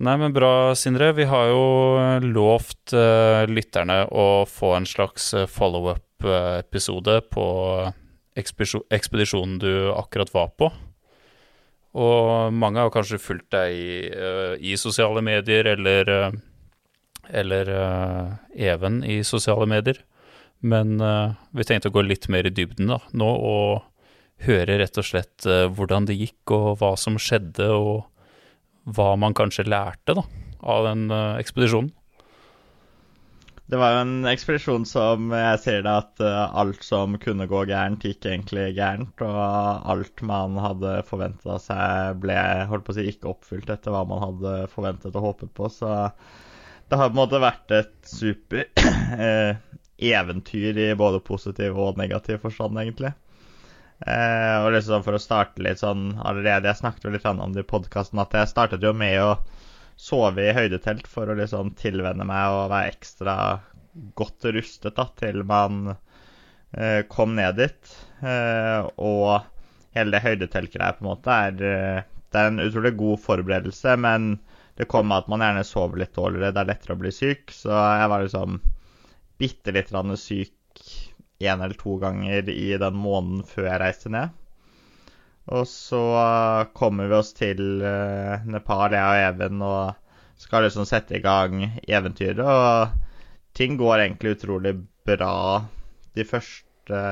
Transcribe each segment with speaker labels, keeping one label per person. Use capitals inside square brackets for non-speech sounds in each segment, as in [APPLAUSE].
Speaker 1: Nei, men bra, Sindre. Vi har jo lovt uh, lytterne å få en slags eh, follow-up-episode på ekspedisjonen du akkurat var på. Og mange har kanskje fulgt deg i, uh, i sosiale medier, eller, uh, eller Even i sosiale medier. Men vi tenkte å gå litt mer i dybden da, nå, og høre rett og slett hvordan det gikk, og hva som skjedde, og hva man kanskje lærte da, av den uh, ekspedisjonen?
Speaker 2: Det var jo en ekspedisjon som jeg ser det at uh, alt som kunne gå gærent, gikk egentlig gærent. Og alt man hadde forventa seg, ble holdt på å si, ikke oppfylt etter hva man hadde forventet og håpet på. Så det har på en måte vært et super uh, [CLEARS THROAT] eventyr i både positiv og negativ forstand, egentlig. Eh, og liksom For å starte litt sånn allerede Jeg snakket jo litt om det i podkasten at jeg startet jo med å sove i høydetelt for å liksom tilvenne meg og være ekstra godt rustet da, til man eh, kom ned dit. Eh, og hele det høydeteltgreia på en måte er, eh, det er en utrolig god forberedelse, men det kommer med at man gjerne sover litt dårligere. Det er lettere å bli syk. Så jeg var liksom bitte litt syk én eller to ganger i den måneden før jeg reiste ned. Og så kommer vi oss til uh, Nepal, jeg og Even, og skal liksom sette i gang eventyret. Og ting går egentlig utrolig bra de første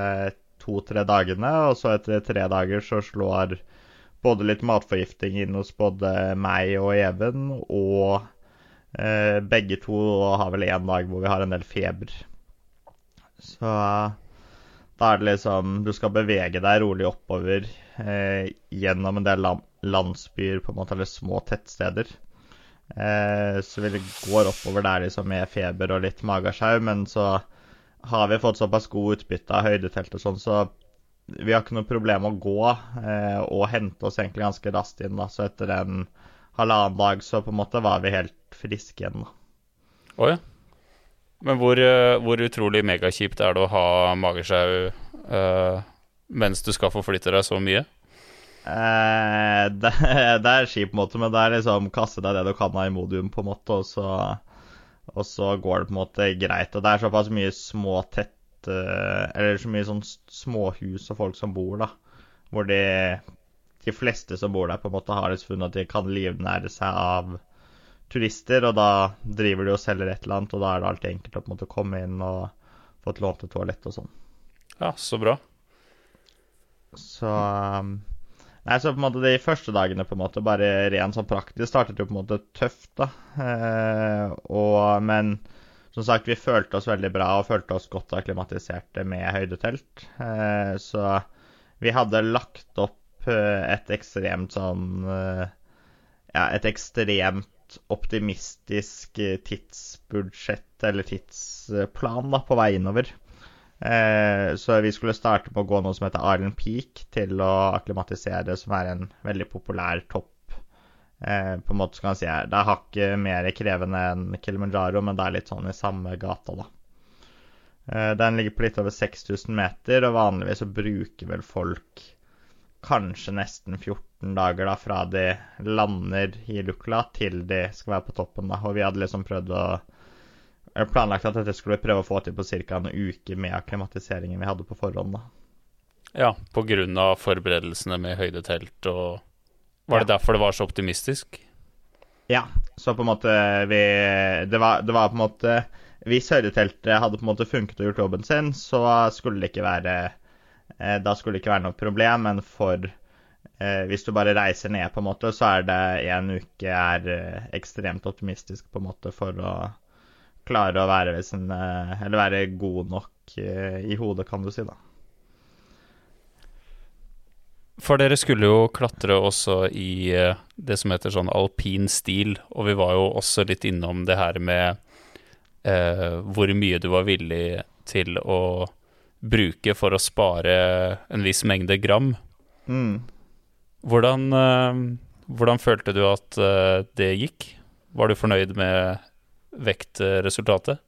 Speaker 2: to-tre dagene. Og så etter tre dager så slår både litt matforgifting inn hos både meg og Even, og begge to har vel én dag hvor vi har en del feber. Så da er det liksom Du skal bevege deg rolig oppover eh, gjennom en del landsbyer, på en måte, eller små tettsteder. Eh, så vi går oppover der liksom med feber og litt magesjau, men så har vi fått såpass god utbytte av høydetelt og sånn, så vi har ikke noe problem å gå eh, og hente oss egentlig ganske raskt inn. da, Så etter en halvannen dag så på en måte var vi helt friske igjen. da.
Speaker 1: Oh, ja. Men hvor, eh, hvor utrolig megakjipt er det å ha magesjau uh, mens du skal forflytte deg så mye?
Speaker 2: Eh, [LAUGHS] det, det, er kjipt, på en måte, men det er liksom kaste deg det du kan av Imodium, på en måte, og så, og så, går det på en måte greit. Og det er såpass mye små, tett uh, Eller så mye sånn småhus og folk som bor, da, hvor de, de fleste som bor der, på en måte har liksom funnet at de kan livnære seg av turister, og da driver de og selger et eller annet, og da er det alltid enkelt å på en måte komme inn og få et lånt toalett og sånn.
Speaker 1: Ja, så bra.
Speaker 2: Så um, Nei, så på en måte de første dagene på en måte bare rent sånn praktisk startet jo på en måte tøft, da. Eh, og, men som sagt, vi følte oss veldig bra og følte oss godt akklimatiserte med høydetelt. Eh, så vi hadde lagt opp eh, et ekstremt sånn eh, Ja, et ekstremt optimistisk eh, tidsbudsjett eller tidsplan da, på vei innover. Eh, så vi skulle starte med å gå noe som heter Island Peak, til å akklimatisere, som er en veldig populær topp. Eh, på en måte skal man si Det er hakket mer krevende enn Kilimanjaro, men det er litt sånn i samme gata, da. Eh, den ligger på litt over 6000 meter, og vanligvis så bruker vel folk kanskje nesten 14 dager da, fra de lander i Lukla til de skal være på toppen. da, Og vi hadde liksom prøvd å planlagt at dette skulle vi prøve å få til på ca. en uke med akklimatiseringen vi hadde på forhånd. da.
Speaker 1: Ja, av forberedelsene med høydetelt og Var det ja. derfor det var så optimistisk?
Speaker 2: Ja, så på en måte vi Det var, det var på en måte Hvis høydeteltet hadde på en måte funket og gjort jobben sin, så skulle det ikke være Eh, da skulle det ikke være noe problem, men for eh, hvis du bare reiser ned, på en måte, så er det en uke er eh, ekstremt optimistisk på en måte for å klare å være, sin, eller være god nok i hodet, kan du si, da.
Speaker 1: For dere skulle jo klatre også i det som heter sånn alpin stil, og vi var jo også litt innom det her med eh, hvor mye du var villig til å bruke for å spare en viss mengde gram.
Speaker 2: Mm.
Speaker 1: Hvordan, uh, hvordan, følte du at uh, det gikk? Var du fornøyd med vektresultatet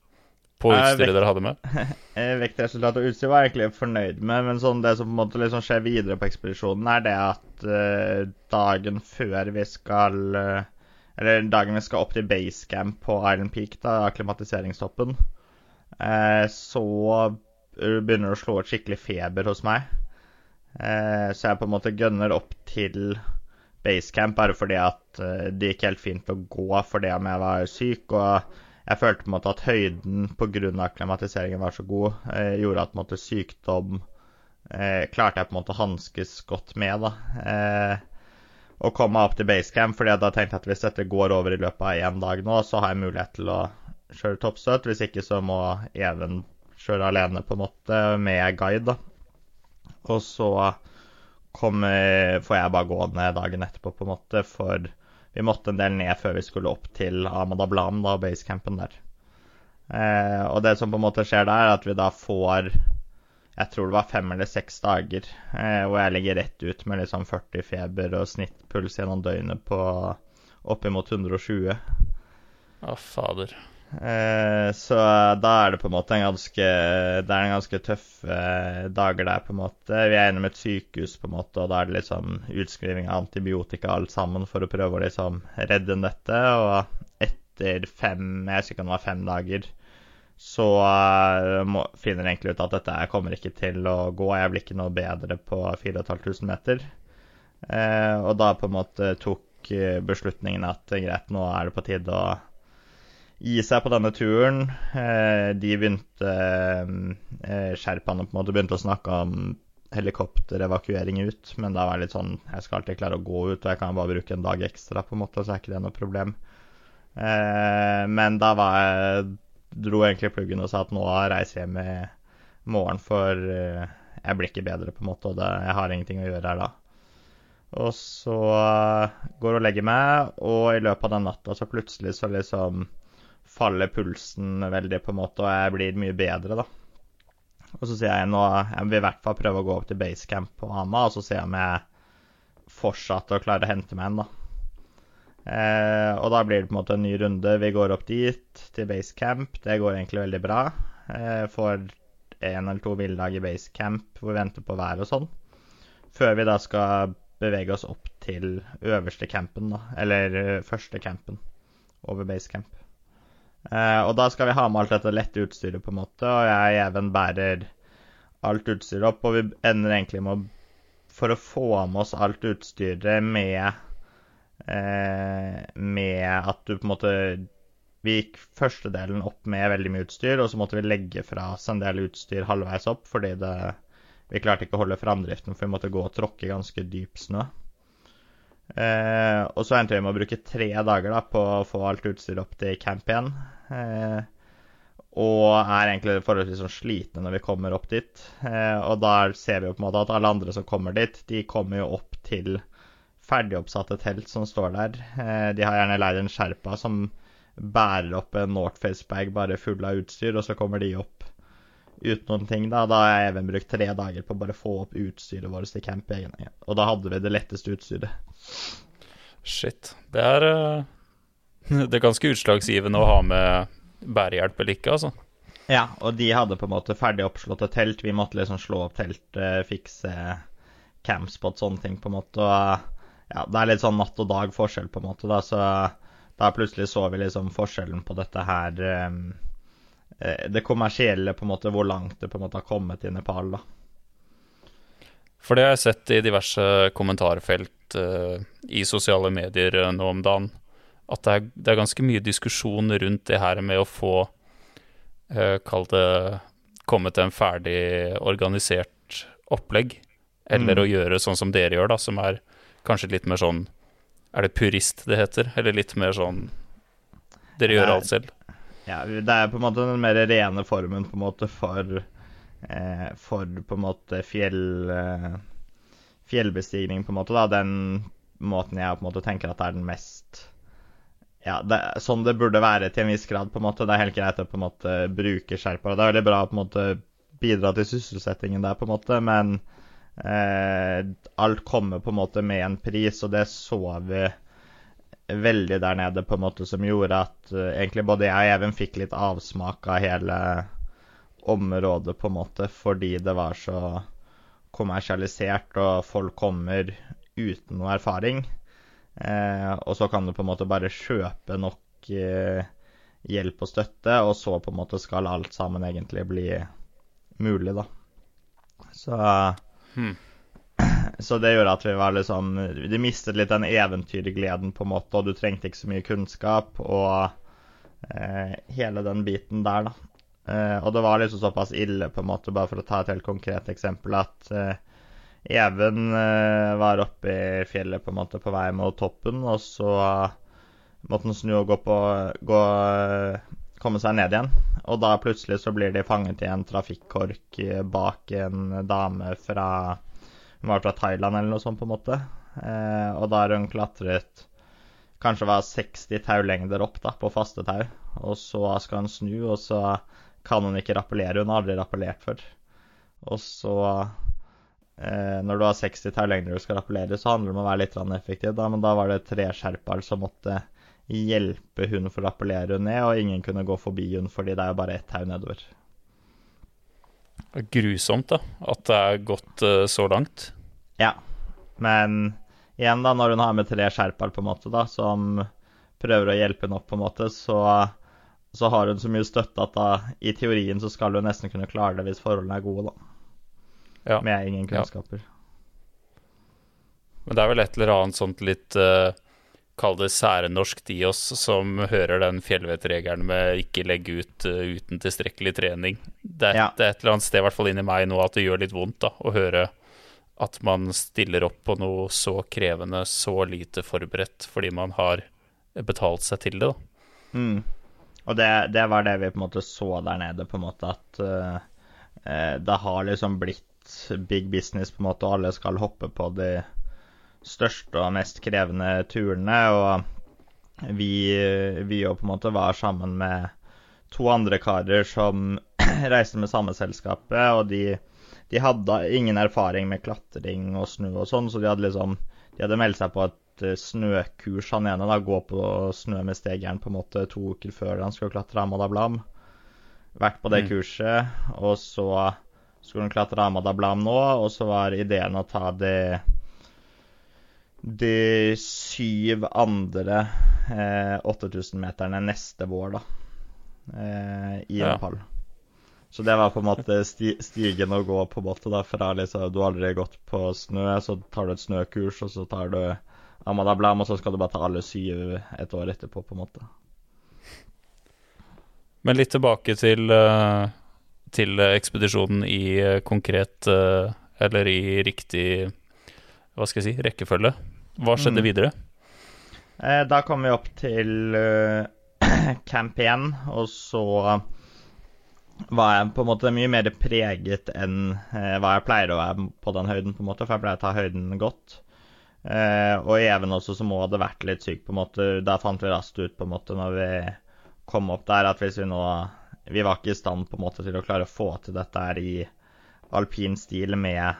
Speaker 1: på utstyret dere hadde med? [LAUGHS]
Speaker 2: vektresultatet og utstyret var jeg egentlig fornøyd med, men sånn det som på en liksom skjer videre på ekspedisjonen, er det at dagen før vi skal Eller dagen vi skal opp til basecamp på Island Peak, da, akklimatiseringstoppen, eh, så begynner å slå et skikkelig feber hos meg. Eh, så jeg på en måte gønner opp til basecamp bare fordi at eh, det gikk helt fint å gå fordi om jeg var syk. og jeg følte på en måte at høyden pga. akklimatiseringen var så god, eh, gjorde at på en måte, sykdom eh, klarte jeg på en måte å hanskes godt med. da. Eh, og meg opp til basecamp, fordi jeg da tenkte at hvis dette går over i løpet av én dag nå, så har jeg mulighet til å kjøre toppstøt. Hvis ikke så må Even kjøre alene, på en måte, med guide. da. Og så kommer, får jeg bare gå ned dagen etterpå, på en måte, for vi måtte en del ned før vi skulle opp til Amada Ablam da, basecampen der. Eh, og det som på en måte skjer da, er at vi da får Jeg tror det var fem eller seks dager eh, hvor jeg ligger rett ut med liksom 40 feber og snittpuls gjennom døgnet på oppimot 120.
Speaker 1: Å, fader.
Speaker 2: Eh, så da er det på en måte en ganske Det er en ganske tøffe eh, dager der, på en måte. Vi er innom et sykehus, på en måte, og da er det liksom utskriving av antibiotika alt sammen for å prøve å liksom redde dette. Og etter fem Jeg husker ikke om det var fem dager, så må, finner jeg egentlig ut at dette kommer ikke til å gå. Jeg blir ikke noe bedre på 4500 meter. Og da på en måte tok beslutningen at greit, nå er det på tide å gi seg på denne turen. Eh, de begynte eh, Sherpaene på en måte begynte å snakke om helikopterevakuering ut, men da var det litt sånn Jeg skal alltid klare å gå ut, og jeg kan bare bruke en dag ekstra, på en måte, så er ikke det noe problem. Eh, men da var jeg dro egentlig pluggen og sa at nå reiser jeg hjem i morgen, for jeg blir ikke bedre, på en måte, og det, jeg har ingenting å gjøre her da. Og så går og legger meg, og i løpet av den natta så plutselig så liksom faller pulsen veldig, på en måte, og jeg blir mye bedre, da. Og så sier jeg nå Jeg vil i hvert fall prøve å gå opp til basecamp på Hama, og så se om jeg fortsatte å klare å hente meg en, da. Eh, og da blir det på en måte en ny runde. Vi går opp dit, til basecamp. Det går egentlig veldig bra. Eh, får en eller to villdag i basecamp hvor vi venter på været og sånn. Før vi da skal bevege oss opp til øverste campen, da. Eller uh, første campen over basecamp. Eh, og da skal vi ha med alt dette lette utstyret, på en måte, og jeg even bærer alt utstyret opp. Og vi ender egentlig med å For å få med oss alt utstyret med eh, Med at du på en måte Vi gikk første delen opp med veldig mye utstyr, og så måtte vi legge fra oss en del utstyr halvveis opp fordi det, vi klarte ikke å holde framdriften, for vi måtte gå og tråkke ganske dyp snø. Eh, og så endte vi med å bruke tre dager da, på å få alt utstyr opp til camp igjen. Eh, og er egentlig forholdsvis sånn slitne når vi kommer opp dit. Eh, og da ser vi jo på en måte at alle andre som kommer dit, de kommer jo opp til ferdigoppsatte telt som står der. Eh, de har gjerne leid en sherpa som bærer opp en Northface-bag bare full av utstyr, og så kommer de opp uten noen ting. Da Da har jeg even brukt tre dager på å bare få opp utstyret vårt til camp. Igjen. Og da hadde vi det letteste utstyret.
Speaker 1: Shit. Det er, eh, [LAUGHS] det er ganske utslagsgivende å ha med bærehjelp eller ikke, altså.
Speaker 2: Ja, og de hadde på en måte ferdig oppslåtte telt. Vi måtte liksom slå opp telt, fikse campspot, sånne ting, på en måte. Og ja, det er litt sånn natt og dag forskjell, på en måte, da. Så da plutselig så vi liksom forskjellen på dette her um, det kommersielle, på en måte, hvor langt det på en måte har kommet i Nepal. da.
Speaker 1: For det har jeg sett i diverse kommentarfelt uh, i sosiale medier uh, nå om dagen, at det er, det er, ganske mye diskusjon rundt det her med å få uh, Kall det komme til en ferdig organisert opplegg, eller mm. å gjøre sånn som dere gjør, da, som er kanskje litt mer sånn Er det purist det heter? Eller litt mer sånn Dere gjør alt selv?
Speaker 2: Ja, det er på en måte den mer rene formen på en måte for eh, For på en måte fjell eh, fjellbestigning, på en måte. da, Den måten jeg på en måte tenker at er den mest ja, det, sånn det burde være til en viss grad. på en måte. Det er helt greit å på en måte bruke skjerpa. Det er veldig bra å på en måte bidra til sysselsettingen der, på en måte, men eh, alt kommer på en måte med en pris, og det så vi veldig der nede, på en måte som gjorde at uh, egentlig både jeg og Even fikk litt avsmak av hele området, på en måte, fordi det var så kommersialisert, og folk kommer uten noe erfaring. Uh, og så kan du på en måte bare kjøpe nok uh, hjelp og støtte, og så på en måte skal alt sammen egentlig bli mulig, da. Så
Speaker 1: Hmm.
Speaker 2: Så det gjorde at vi var liksom De mistet litt den eventyrgleden, på en måte, og du trengte ikke så mye kunnskap, og eh, hele den biten der, da. Eh, og det var liksom såpass ille, på en måte, bare for å ta et helt konkret eksempel, at eh, Even eh, var oppe i fjellet på en måte på vei mot toppen, og så måtte han snu og gå på gå, komme seg ned igjen. Og da plutselig så blir de fanget i en trafikkork bak en dame fra Hun var fra Thailand eller noe sånt, på en måte. Eh, og da har hun klatret kanskje var 60 taulengder opp da, på faste tau. Og så skal hun snu, og så kan hun ikke rappellere. Hun har aldri rappellert før. Og så eh, Når du har 60 taulengder du skal rappellere, så handler det om å være litt effektiv, da. Men da var det tre skjerpaer som måtte hjelpe hun for å rappellere hun ned, og ingen kunne gå forbi hun fordi det er jo bare ett tau nedover.
Speaker 1: Grusomt, da. At det er gått uh, så langt.
Speaker 2: Ja, men igjen, da, når hun har med tre sherpaer, på en måte, da, som prøver å hjelpe henne opp, på en måte, så, så har hun så mye støtte at da, i teorien så skal hun nesten kunne klare det hvis forholdene er gode, da.
Speaker 1: Ja.
Speaker 2: Med ingen kunnskaper.
Speaker 1: Men det er vel et eller annet sånt litt uh, Kall det særnorsk i oss som hører den fjellvettregelen med ikke legge ut uh, uten tilstrekkelig trening. Det er,
Speaker 2: Ja.
Speaker 1: det er et eller annet sted, i hvert fall inni meg nå, at det gjør litt vondt da, å høre at man stiller opp på noe så krevende, så lite forberedt, fordi man har betalt seg til det. da.
Speaker 2: Mm. Og det, det var det vi på en måte så der nede, på en måte at uh, det har liksom blitt big business, på en måte, og alle skal hoppe på de største og mest krevende turene. Og vi, vi jo på en måte var sammen med to andre karer som [CLEARS THROAT] reiste med samme selskapet, og de, de hadde ingen erfaring med klatring og snø og sånn, så de hadde liksom De hadde meldt seg på et eh, snøkurs, han ene, da, gå på snø med stegeren på en måte to uker før han skulle klatre Amadablam. Vært på det
Speaker 1: Mm.
Speaker 2: kurset, og så skulle han klatre Amadablam nå, og så var ideen å ta de de syv andre eh, 8000-meterne neste vår, da. Eh, I
Speaker 1: Ja.
Speaker 2: Nepal. Så det var på en måte sti stigen å gå, på en måte, da. Fra liksom, du har aldri gått på snø, så tar du et snøkurs, og så tar du Amadablam, og så skal du bare ta alle syv et år etterpå, på en måte.
Speaker 1: Men litt tilbake til, eh, til ekspedisjonen i eh, konkret eh, Eller i riktig Hva skal jeg si rekkefølge. Hva skjedde
Speaker 2: Mm.
Speaker 1: videre?
Speaker 2: Eh, da kom vi opp til uh, [CLEARS THROAT] Camp igjen, og så var jeg på en måte mye mer preget enn eh, hva jeg pleier å være på den høyden, på en måte, for jeg pleier å ta høyden godt. Eh, og Even også som må hadde vært litt syk, på en måte. Da fant vi raskt ut, på en måte, når vi kom opp der, at hvis vi nå Vi var ikke i stand på en måte til å klare å få til dette her i alpin stil med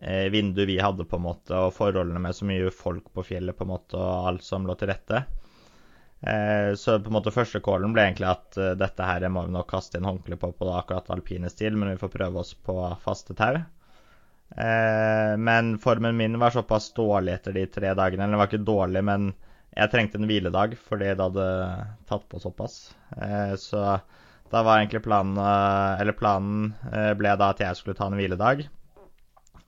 Speaker 2: eh, vinduet vi hadde, på en måte, og forholdene med så mye folk på fjellet, på en måte, og alt som lå til rette. Eh, så på en måte første callen ble egentlig at eh, dette her må vi nok kaste inn håndkle på på akkurat alpine stil, men vi får prøve oss på faste tau. Men formen min var såpass dårlig etter de tre dagene. Eller den var ikke dårlig, men jeg trengte en hviledag fordi det hadde tatt på såpass. Så da var egentlig planen Eller planen ble da at jeg skulle ta en hviledag.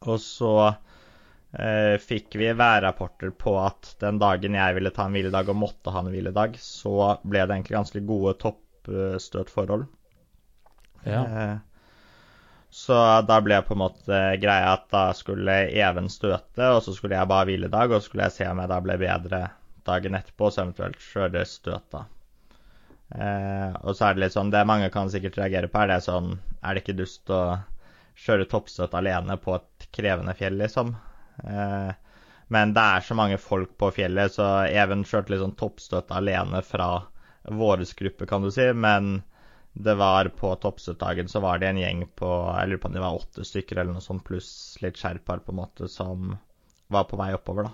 Speaker 2: Og så eh, fikk vi værrapporter på at den dagen jeg ville ta en hviledag og måtte ha en hviledag, så ble det egentlig ganske gode toppstøtforhold.
Speaker 1: Ja.
Speaker 2: Eh, Så da ble på en måte greia at da skulle Even støte, og så skulle jeg bare ha hviledag, og så skulle jeg se om jeg da ble bedre dagen etterpå, så eventuelt kjøre støt, da. Eh, og så er det litt sånn Det mange kan sikkert reagere på, er det sånn Er det ikke dust å kjøre toppstøt alene på et krevende fjell, liksom? Eh, men det er så mange folk på fjellet, så Even kjørte sånn toppstøt alene fra vår gruppe, kan du si. Men det var på toppstøttdagen så var det en gjeng på Jeg lurer på om det var åtte stykker eller noe sånt, pluss litt sherpaer på en måte, som var på vei oppover, da.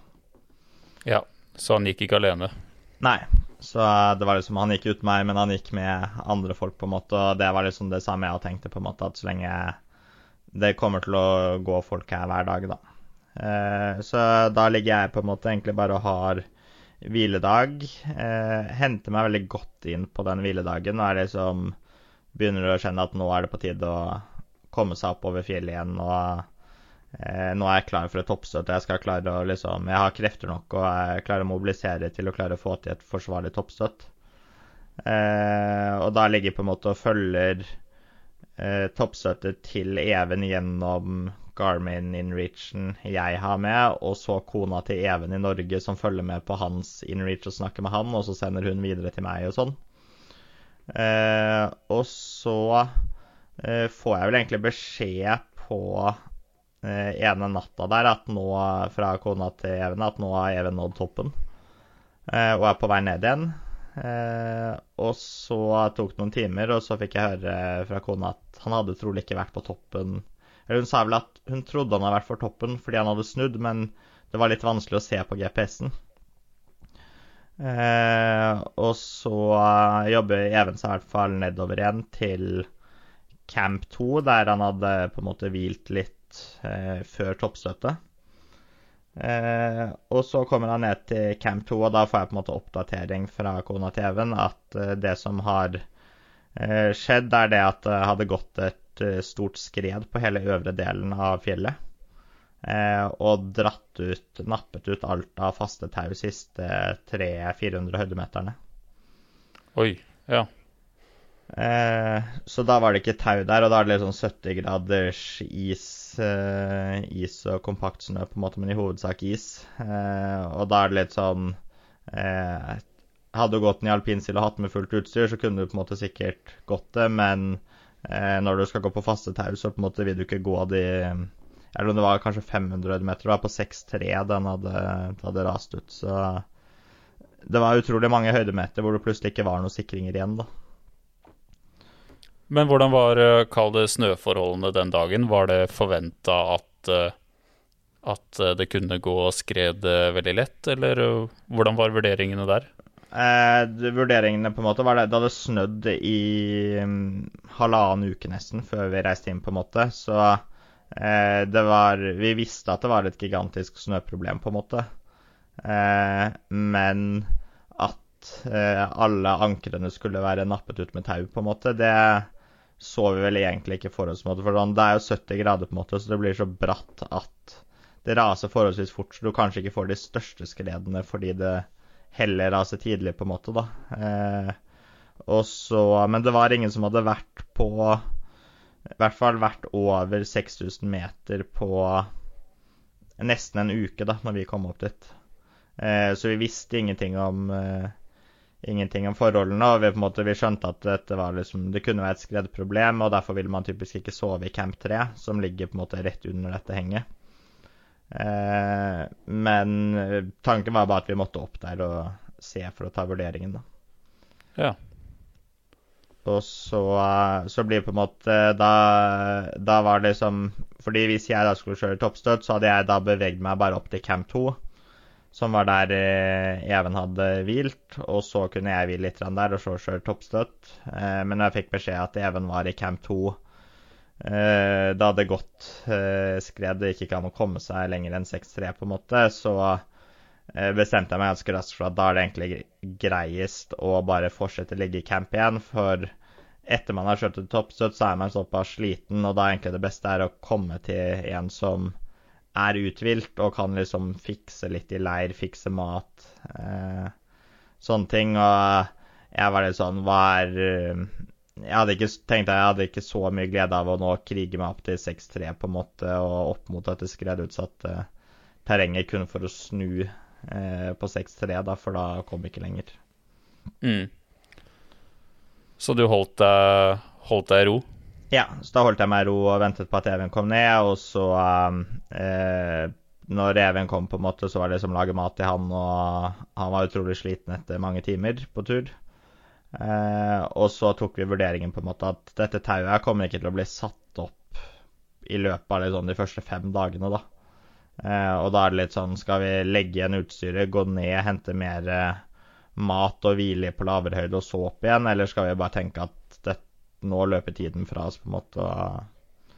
Speaker 1: ja. Så han gikk ikke alene.
Speaker 2: Nei. Så det var liksom Han gikk uten meg, men han gikk med andre folk, på en måte. Og det var liksom det samme jeg tenkte, på en måte, at så lenge Det kommer til å gå folk her hver dag, da. Eh, så da ligger jeg på en måte egentlig bare og har hviledag. Eh, henter meg veldig godt inn på den hviledagen og er liksom begynner å kjenne at nå er det på tide å komme seg opp over fjellet igjen. og eh, Nå er jeg klar for et toppstøt. Jeg skal klare å liksom, jeg har krefter nok og jeg klarer å mobilisere til å klare å få til et forsvarlig toppstøt. Eh, og da ligger jeg på en måte og følger eh, toppstøtte til Even gjennom Garmin Inreachen jeg har med, og så kona til Even i Norge som følger med på hans Inreach og snakker med han, og så sender hun videre til meg og sånn. Eh, og så eh, får jeg vel egentlig beskjed på eh, ene natta der at nå, fra kona til Even at nå har Even nådd toppen, eh, og er på vei ned igjen. Eh, og så tok det noen timer, og så fikk jeg høre fra kona at han hadde trolig ikke vært på toppen. Eller hun sa vel at hun trodde han hadde vært på toppen fordi han hadde snudd, men det var litt vanskelig å se på GPS-en. Eh, og så jobber Even seg i hvert fall nedover igjen til Camp 2, der han hadde på en måte hvilt litt eh, før toppstøtet. Eh, og så kommer han ned til Camp 2, og da får jeg på en måte oppdatering fra kona til Even at eh, det som har eh, skjedd, er det at det hadde gått et eh, stort skred på hele øvre delen av fjellet. Eh, og dratt ut, nappet ut alt av faste tau siste 300-400 høydemeterne.
Speaker 1: Oi. Ja.
Speaker 2: Eh, så da var det ikke tau der, og da er det litt sånn 70 graders is, eh, is og kompakt snø, på en måte, men i hovedsak is. Eh, og da er det litt sånn eh, Hadde du gått den i alpinsil og hatt med fullt utstyr, så kunne du på en måte sikkert gått det, men eh, når du skal gå på faste tau, så på en måte vil du ikke gå de Eller om det var kanskje 500 meter, det var på 6,3 den hadde, hadde rast ut, så det var utrolig mange høydemeter hvor det plutselig ikke var noen sikringer igjen, da.
Speaker 1: Men hvordan var, eh, kall det, snøforholdene den dagen? Var det forventa at, eh, at eh, det kunne gå skred veldig lett, eller hvordan var vurderingene der?
Speaker 2: Eh, vurderingene på en måte var det Det hadde snødd i um, halvannen uke nesten før vi reiste inn, på en måte. Så eh, det var Vi visste at det var et gigantisk snøproblem, på en måte. Eh, men at alle ankrene skulle være nappet ut med tau, på en måte, det så vi vel egentlig ikke for oss. For det er jo 70 grader, på en måte, så det blir så bratt at det raser forholdsvis fort. Så du kanskje ikke får de største skredene fordi det heller raser tidlig, på en måte, da. Eh, og så, men det var ingen som hadde vært på I hvert fall vært over 6000 meter på nesten en uke da når vi kom opp dit. Eh, så vi visste ingenting om eh, ingenting om forholdene. og vi, på en måte, vi skjønte at dette var liksom, det kunne være et skredproblem, og derfor ville man typisk ikke sove i Camp 3, som ligger på en måte rett under dette henget. Eh, men tanken var bare at vi måtte opp der og se for å ta vurderingen, da.
Speaker 1: Ja.
Speaker 2: Og så, så blir det på en måte da, da var det liksom Fordi hvis jeg da skulle kjøre toppstøt, så hadde jeg da beveget meg bare opp til Camp 2 som var der eh, Even hadde hvilt. Og så kunne jeg hvile litt der, og så kjøre toppstøtt. Eh, men jeg fikk beskjed at Even var i camp 2 eh, det gått skred det gikk ikke an å komme seg lenger enn 6-3, på en måte, så bestemte jeg meg ganske raskt for at da er det egentlig greiest å bare fortsette å ligge i camp igjen. For etter man har kjørt et toppstøtt, så er man såpass sliten, og da er egentlig det beste er å komme til en som er uthvilt og kan liksom fikse litt i leir, fikse mat, eh, sånne ting. Og jeg var litt sånn Hva er eh, Jeg hadde ikke tenkt jeg hadde ikke så mye glede av å nå krige meg opp til 6-3 på en måte, og opp mot dette skredutsatte terrenget kun for å snu eh, på 6-3, da, for da kom jeg ikke lenger.
Speaker 1: Mm. Så du holdt deg, holdt deg i ro?
Speaker 2: Ja, så da holdt jeg meg i ro og ventet på at Even kom ned. Og så, um, eh, når Even kom, på en måte, så var det som å lage mat til han. Og han var utrolig sliten etter mange timer på tur. Eh, og så tok vi vurderingen på en måte at dette tauet kommer ikke til å bli satt opp i løpet av liksom, de første fem dagene, da. Eh, og da er det litt sånn Skal vi legge igjen utstyret, gå ned, hente mer eh, mat og hvile på lavere høyde og så opp igjen, eller skal vi bare tenke at nå løper tiden fra oss, på en måte. Og,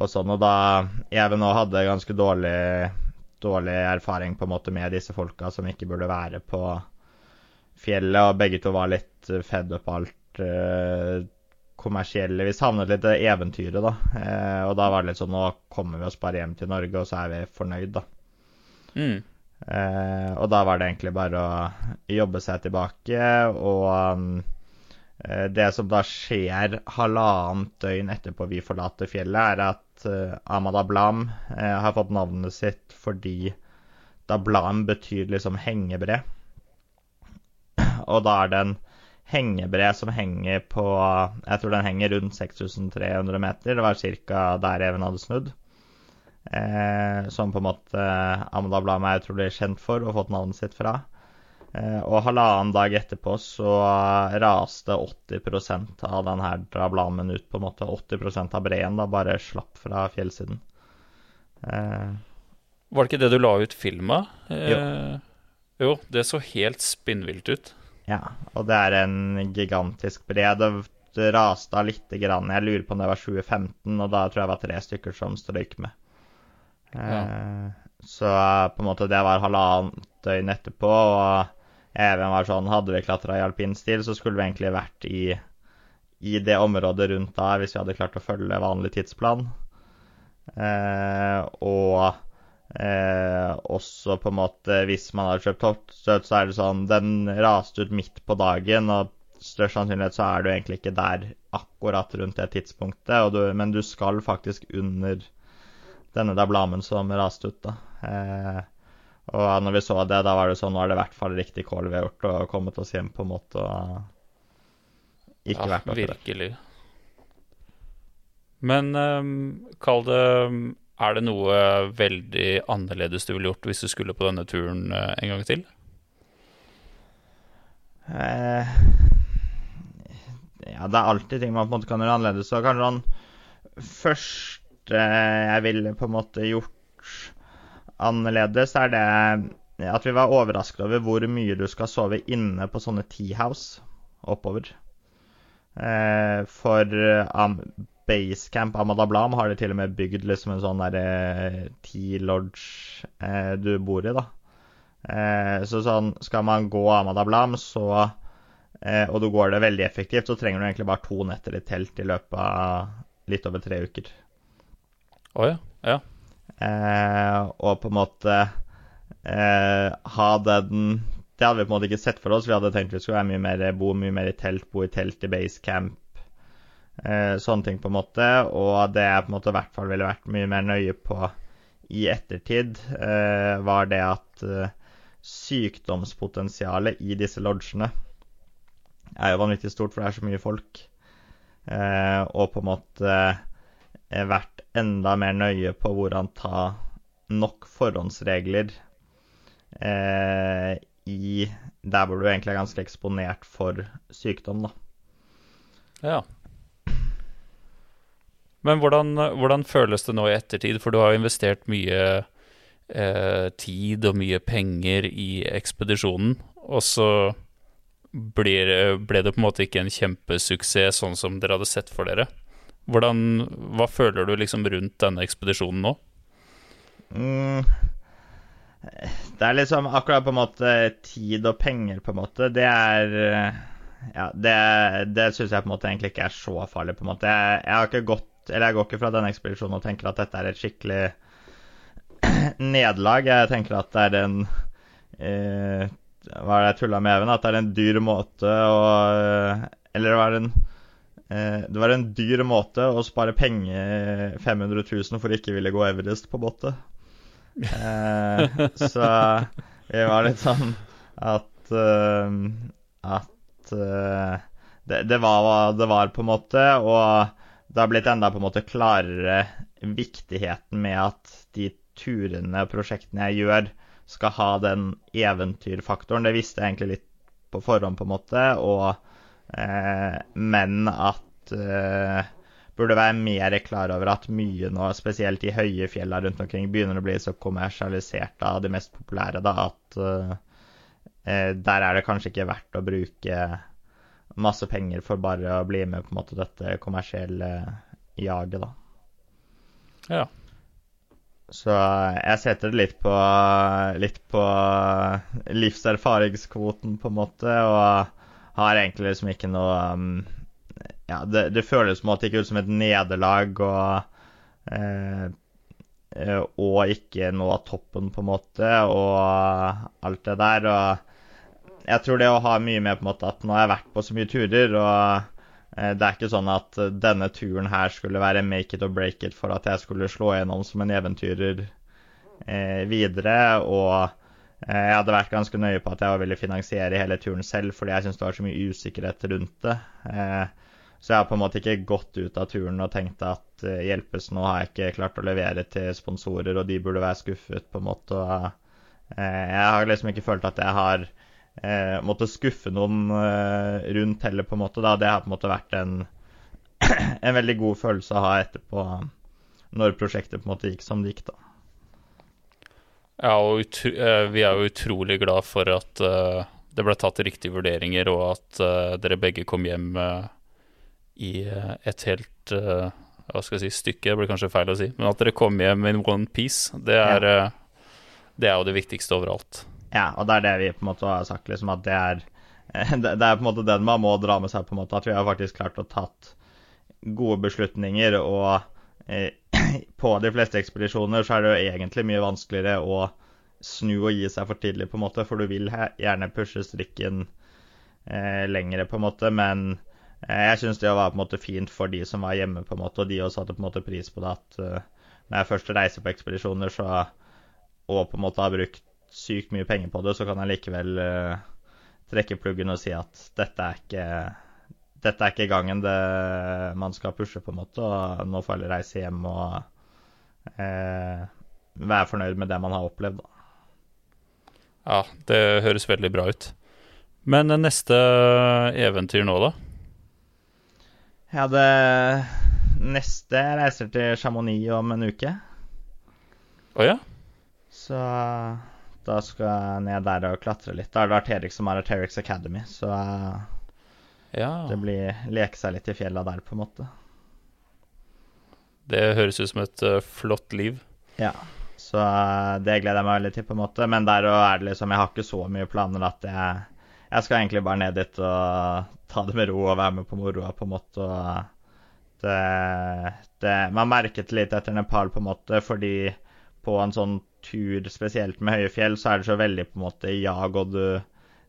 Speaker 2: og sånn, og da Even nå hadde ganske dårlig dårlig erfaring på en måte med disse folka som ikke burde være på fjellet, og begge to var litt fed up alt eh, kommersielle. Vi savnet litt eventyret, da. Eh, og da var det litt sånn Nå kommer vi oss bare hjem til Norge, og så er vi fornøyd, da.
Speaker 1: Mm.
Speaker 2: Eh, og da var det egentlig bare å jobbe seg tilbake, og um, det som da skjer halvannet døgn etterpå vi forlater fjellet, er at uh, Ahmad Ablam uh, har fått navnet sitt fordi Dablam betyr liksom hengebre. Og da er det en hengebre som henger på Jeg tror den henger rundt 6300 meter. Det var ca. der Even hadde snudd. Eh, som på en måte Amad Ablam er utrolig kjent for og fått navnet sitt fra. Eh, og halvannen dag etterpå så raste 80% av denne drablamen ut, på en måte. 80% av breen da bare slapp fra fjellsiden. Eh,
Speaker 1: Var det ikke det du la ut film av?
Speaker 2: Jo.
Speaker 1: Eh, jo, det så helt spinnvilt ut.
Speaker 2: ja, og det er en gigantisk bre. Det, raste av lite grann. Jeg lurer på om det var 2015, og da tror jeg det var tre stykker som strøyk med. Eh, Så på en måte det var halvannet døgn etterpå, og Even var sånn Hadde vi klatra i alpinstil, så skulle vi egentlig vært i, i det området rundt da hvis vi hadde klart å følge vanlig tidsplan. Eh, og eh, også på en måte hvis man hadde kjøpt toppstøt, så er det sånn Den raste ut midt på dagen, og størst sannsynlighet så er du egentlig ikke der akkurat rundt det tidspunktet, du, men du skal faktisk under denne dablamen som raste ut, da. Eh, og når vi så det, da var det sånn Nå er det i hvert fall riktig call vi har gjort, og kommet oss hjem på en måte og ikke
Speaker 1: Ja,
Speaker 2: vært noe
Speaker 1: virkelig. Men um, kall det Er det noe veldig annerledes du ville gjort hvis du skulle på denne turen eh, en gang til?
Speaker 2: Eh, ja, det er alltid ting man på en måte kan gjøre annerledes. Så kanskje sånn første jeg ville på en måte gjort annerledes, er det at vi var overrasket over hvor mye du skal sove inne på sånne teahouse oppover. Eh, for um, Basecamp Amadablam har de til og med bygd liksom en sånn derre tea-lodge eh, du bor i, da. Eh, så sånn, skal man gå Amadablam, så eh, og du går det veldig effektivt, så trenger du egentlig bare to netter i telt i løpet av litt over tre uker.
Speaker 1: Å ja. ja.
Speaker 2: Eh, og på en måte eh, ha den Det hadde vi på en måte ikke sett for oss. Vi hadde tenkt vi skulle være mye mer, bo mye mer i telt, bo i telt i basecamp. Eh, sånne ting, på en måte. Og det jeg på en måte i hvert fall ville vært mye mer nøye på i ettertid, eh, var det at eh, sykdomspotensialet i disse lodgene er jo vanvittig stort, for det er så mye folk. Eh, og på en måte vært enda mer nøye på hvordan ta nok forhåndsregler eh, i der hvor du egentlig er ganske eksponert for sykdom, da.
Speaker 1: ja. Men hvordan, hvordan føles det nå i ettertid? For du har investert mye eh, tid og mye penger i ekspedisjonen, og så ble, ble det på en måte ikke en kjempesuksess sånn som dere hadde sett for dere. Hvordan, hva føler du liksom rundt denne ekspedisjonen nå?
Speaker 2: Mm. Det er liksom akkurat på en måte tid og penger, på en måte. Det er eh, Ja, det, det syns jeg på en måte egentlig ikke er så farlig, på en måte. Jeg, jeg har ikke gått Eller jeg går ikke fra denne ekspedisjonen og tenker at dette er et skikkelig [CLEARS THROAT] nederlag. Jeg tenker at det er en eh, Hva er det jeg tulla med, Even? At det er en dyr måte å Eller var det en eh, det var en dyr måte å spare penger 500 000 for ikke ville gå Everest på båtet. Eh, så vi var litt sånn at eh, At eh, det, det, var, det var på en måte Og det har blitt enda på en måte klarere viktigheten med at de turene og prosjektene jeg gjør, skal ha den eventyrfaktoren. Det visste jeg egentlig litt på forhånd, på en måte, og, eh, men at eh, burde være mer klar over at mye nå, spesielt i høye fjella rundt omkring, begynner å bli så kommersialisert av de mest populære da, at uh, der er det kanskje ikke verdt å bruke masse penger for bare å bli med på en måte dette kommersielle jaget, da.
Speaker 1: Ja.
Speaker 2: Så jeg setter det litt på, litt på livserfaringskvoten, på en måte, og har egentlig liksom ikke noe um, Ja, det, det føles på en måte ikke ut som et nederlag og eh, og ikke nå toppen, på en måte, og alt det der. Og jeg tror det å ha mye med på en måte at nå har jeg vært på så mye turer, og Eh, det er ikke sånn at eh, denne turen her skulle være make it or break it for at jeg skulle slå gjennom som en eventyrer eh, videre. Og eh, jeg hadde vært ganske nøye på at jeg ville finansiere hele turen selv, fordi jeg syntes det var så mye usikkerhet rundt det. Eh, så jeg har på en måte ikke gått ut av turen og tenkt at eh, hjelpes, nå har jeg ikke klart å levere til sponsorer, og de burde være skuffet, på en måte. Jeg har liksom ikke følt at jeg har måttet skuffe noen eh, rundt heller, på en måte. Det har på en måte vært en, [CLEARS THROAT] en veldig god følelse å ha etterpå, når prosjektet på en måte gikk som det gikk, da.
Speaker 1: Ja, og utro, vi er jo utrolig glad for at uh, det ble tatt riktige vurderinger, og at uh, dere begge kom hjem i et helt Hva skal jeg si stykke, det blir kanskje feil å si, men at dere kom hjem in one piece, det er, det er jo det viktigste overalt.
Speaker 2: Ja, og det er det vi på en måte har sagt, liksom at det er det er på en måte den man må dra med seg, på en måte, at vi har faktisk klart å tatt gode beslutninger. Og eh, [CLEARS THROAT] på de fleste ekspedisjoner så er det jo egentlig mye vanskeligere å snu og gi seg for tidlig, på en måte, for du vil gjerne pushe strikken eh, lengre, på en måte. Men eh, jeg syns det var på en måte fint for de som var hjemme, på en måte, og de også satte på en måte pris på det at uh, når jeg først reiser på ekspedisjoner, så og på en måte har brukt sykt mye penger på det, så kan jeg likevel uh, trekke pluggen og si at dette er ikke dette er ikke gangen det man skal pushe, på en måte. og Nå får jeg reise hjem og eh, være fornøyd med det man har opplevd. Da.
Speaker 1: Ja, det høres veldig bra ut. Men neste eventyr nå, da?
Speaker 2: Ja, det neste jeg reiser til Chamonix om en uke.
Speaker 1: Å oh, ja?
Speaker 2: Så da skal jeg ned der og klatre litt. Da har det vært Erik som har Arterix Academy, så ja. det blir leke seg litt i fjella der, på en måte.
Speaker 1: Det høres ut som et uh, flott liv.
Speaker 2: Ja, så uh, det gleder jeg meg veldig til, på en måte. Men der er det liksom Jeg har ikke så mye planer at jeg Jeg skal egentlig bare ned dit og ta det med ro og være med på moroa, på en måte. Og det, det Man merket litt etter Nepal, på en måte, fordi på en sånn tur, spesielt med høye fjell, så er det så veldig på en måte jag, og du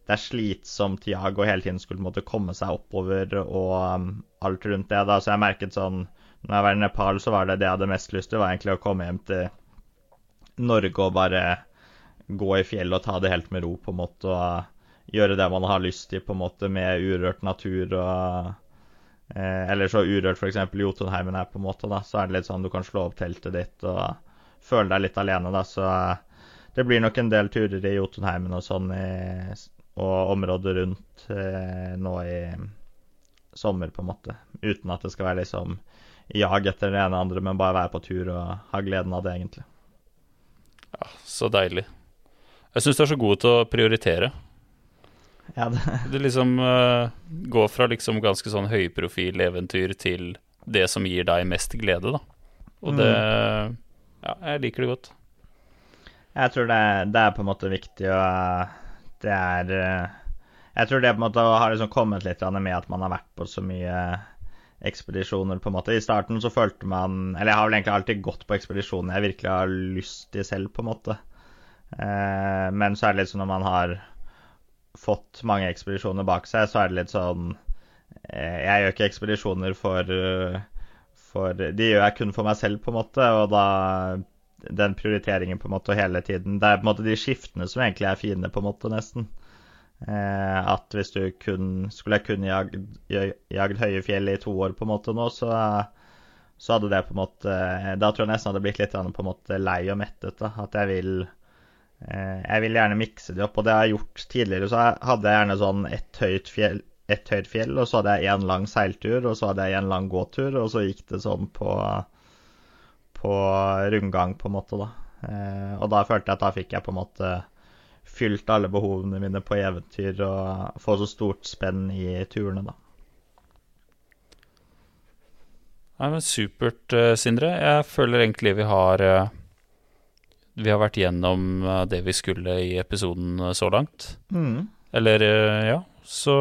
Speaker 2: Det er slitsomt Tiago hele tiden skulle måtte komme seg oppover og um, alt rundt det. da, Så jeg merket sånn Når jeg var i Nepal, så var det det jeg hadde mest lyst til, var egentlig å komme hjem til Norge og bare gå i fjellet og ta det helt med ro, på en måte, og gjøre det man har lyst til, på en måte, med urørt natur og eh, Eller så urørt f.eks. Jotunheimen her, på en måte, da, så er det litt sånn du kan slå opp teltet ditt og føle deg litt alene, da. Så eh, det blir nok en del turer i Jotunheimen og sånn, i, og området rundt eh, nå i sommer, på en måte. Uten at det skal være liksom jag etter det ene og andre, men bare være på tur og ha gleden av det, egentlig.
Speaker 1: Ja, så deilig. Jeg syns du er så god til å prioritere.
Speaker 2: Ja, det. [LAUGHS]
Speaker 1: Du liksom uh, går fra liksom ganske sånn høyprofil-eventyr til det som gir deg mest glede, da. Og det mm. Ja, jeg liker det godt.
Speaker 2: Jeg tror det, det er på en måte viktig, og det er eh, Jeg tror det på en måte har liksom kommet litt med at man har vært på så mye ekspedisjoner, på en måte. I starten så følte man Eller jeg har vel egentlig alltid gått på ekspedisjoner jeg virkelig har lyst til selv, på en måte. Eh, men så er det litt sånn når man har fått mange ekspedisjoner bak seg, så er det litt sånn eh, Jeg gjør ikke ekspedisjoner for for De gjør jeg kun for meg selv, på en måte, og da den prioriteringen på en måte hele tiden Det er på en måte de skiftene som egentlig er fine, på en måte, nesten. Eh, at hvis du kun Skulle kun jagd, jagd høye fjell i to år, på en måte, nå, så, så hadde det på en måte Da tror jeg nesten hadde blitt litt på en måte lei og mettet. da, At jeg vil eh, Jeg vil gjerne mikse det opp, og det har jeg gjort tidligere. Så hadde jeg gjerne sånn ett høyt fjell ett høyt fjell, og så hadde jeg én lang seiltur, og så hadde jeg en lang gåtur, og så gikk det sånn på, på rundgang, på en måte, da. Eh, og da følte jeg at da fikk jeg på en måte fylt alle behovene mine på eventyr og få så stort spenn i turene, da.
Speaker 1: Nei, men Supert, uh, Sindre. Jeg føler egentlig vi har uh, vi har vært gjennom eh, det vi skulle i episoden eh, så langt.
Speaker 2: Mm.
Speaker 1: Eller, eh, ja, så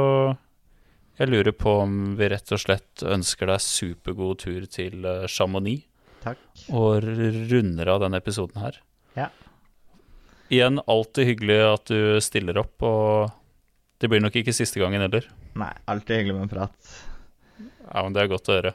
Speaker 1: jeg lurer på om vi rett og slett ønsker deg supergod tur til eh, Chamonix,
Speaker 2: Takk.
Speaker 1: og runder av denne episoden her.
Speaker 2: Ja.
Speaker 1: Igjen, alltid hyggelig at du stiller opp, og det blir nok ikke siste gangen heller.
Speaker 2: Nei, alltid hyggelig med prat.
Speaker 1: Ja, men det er godt å høre.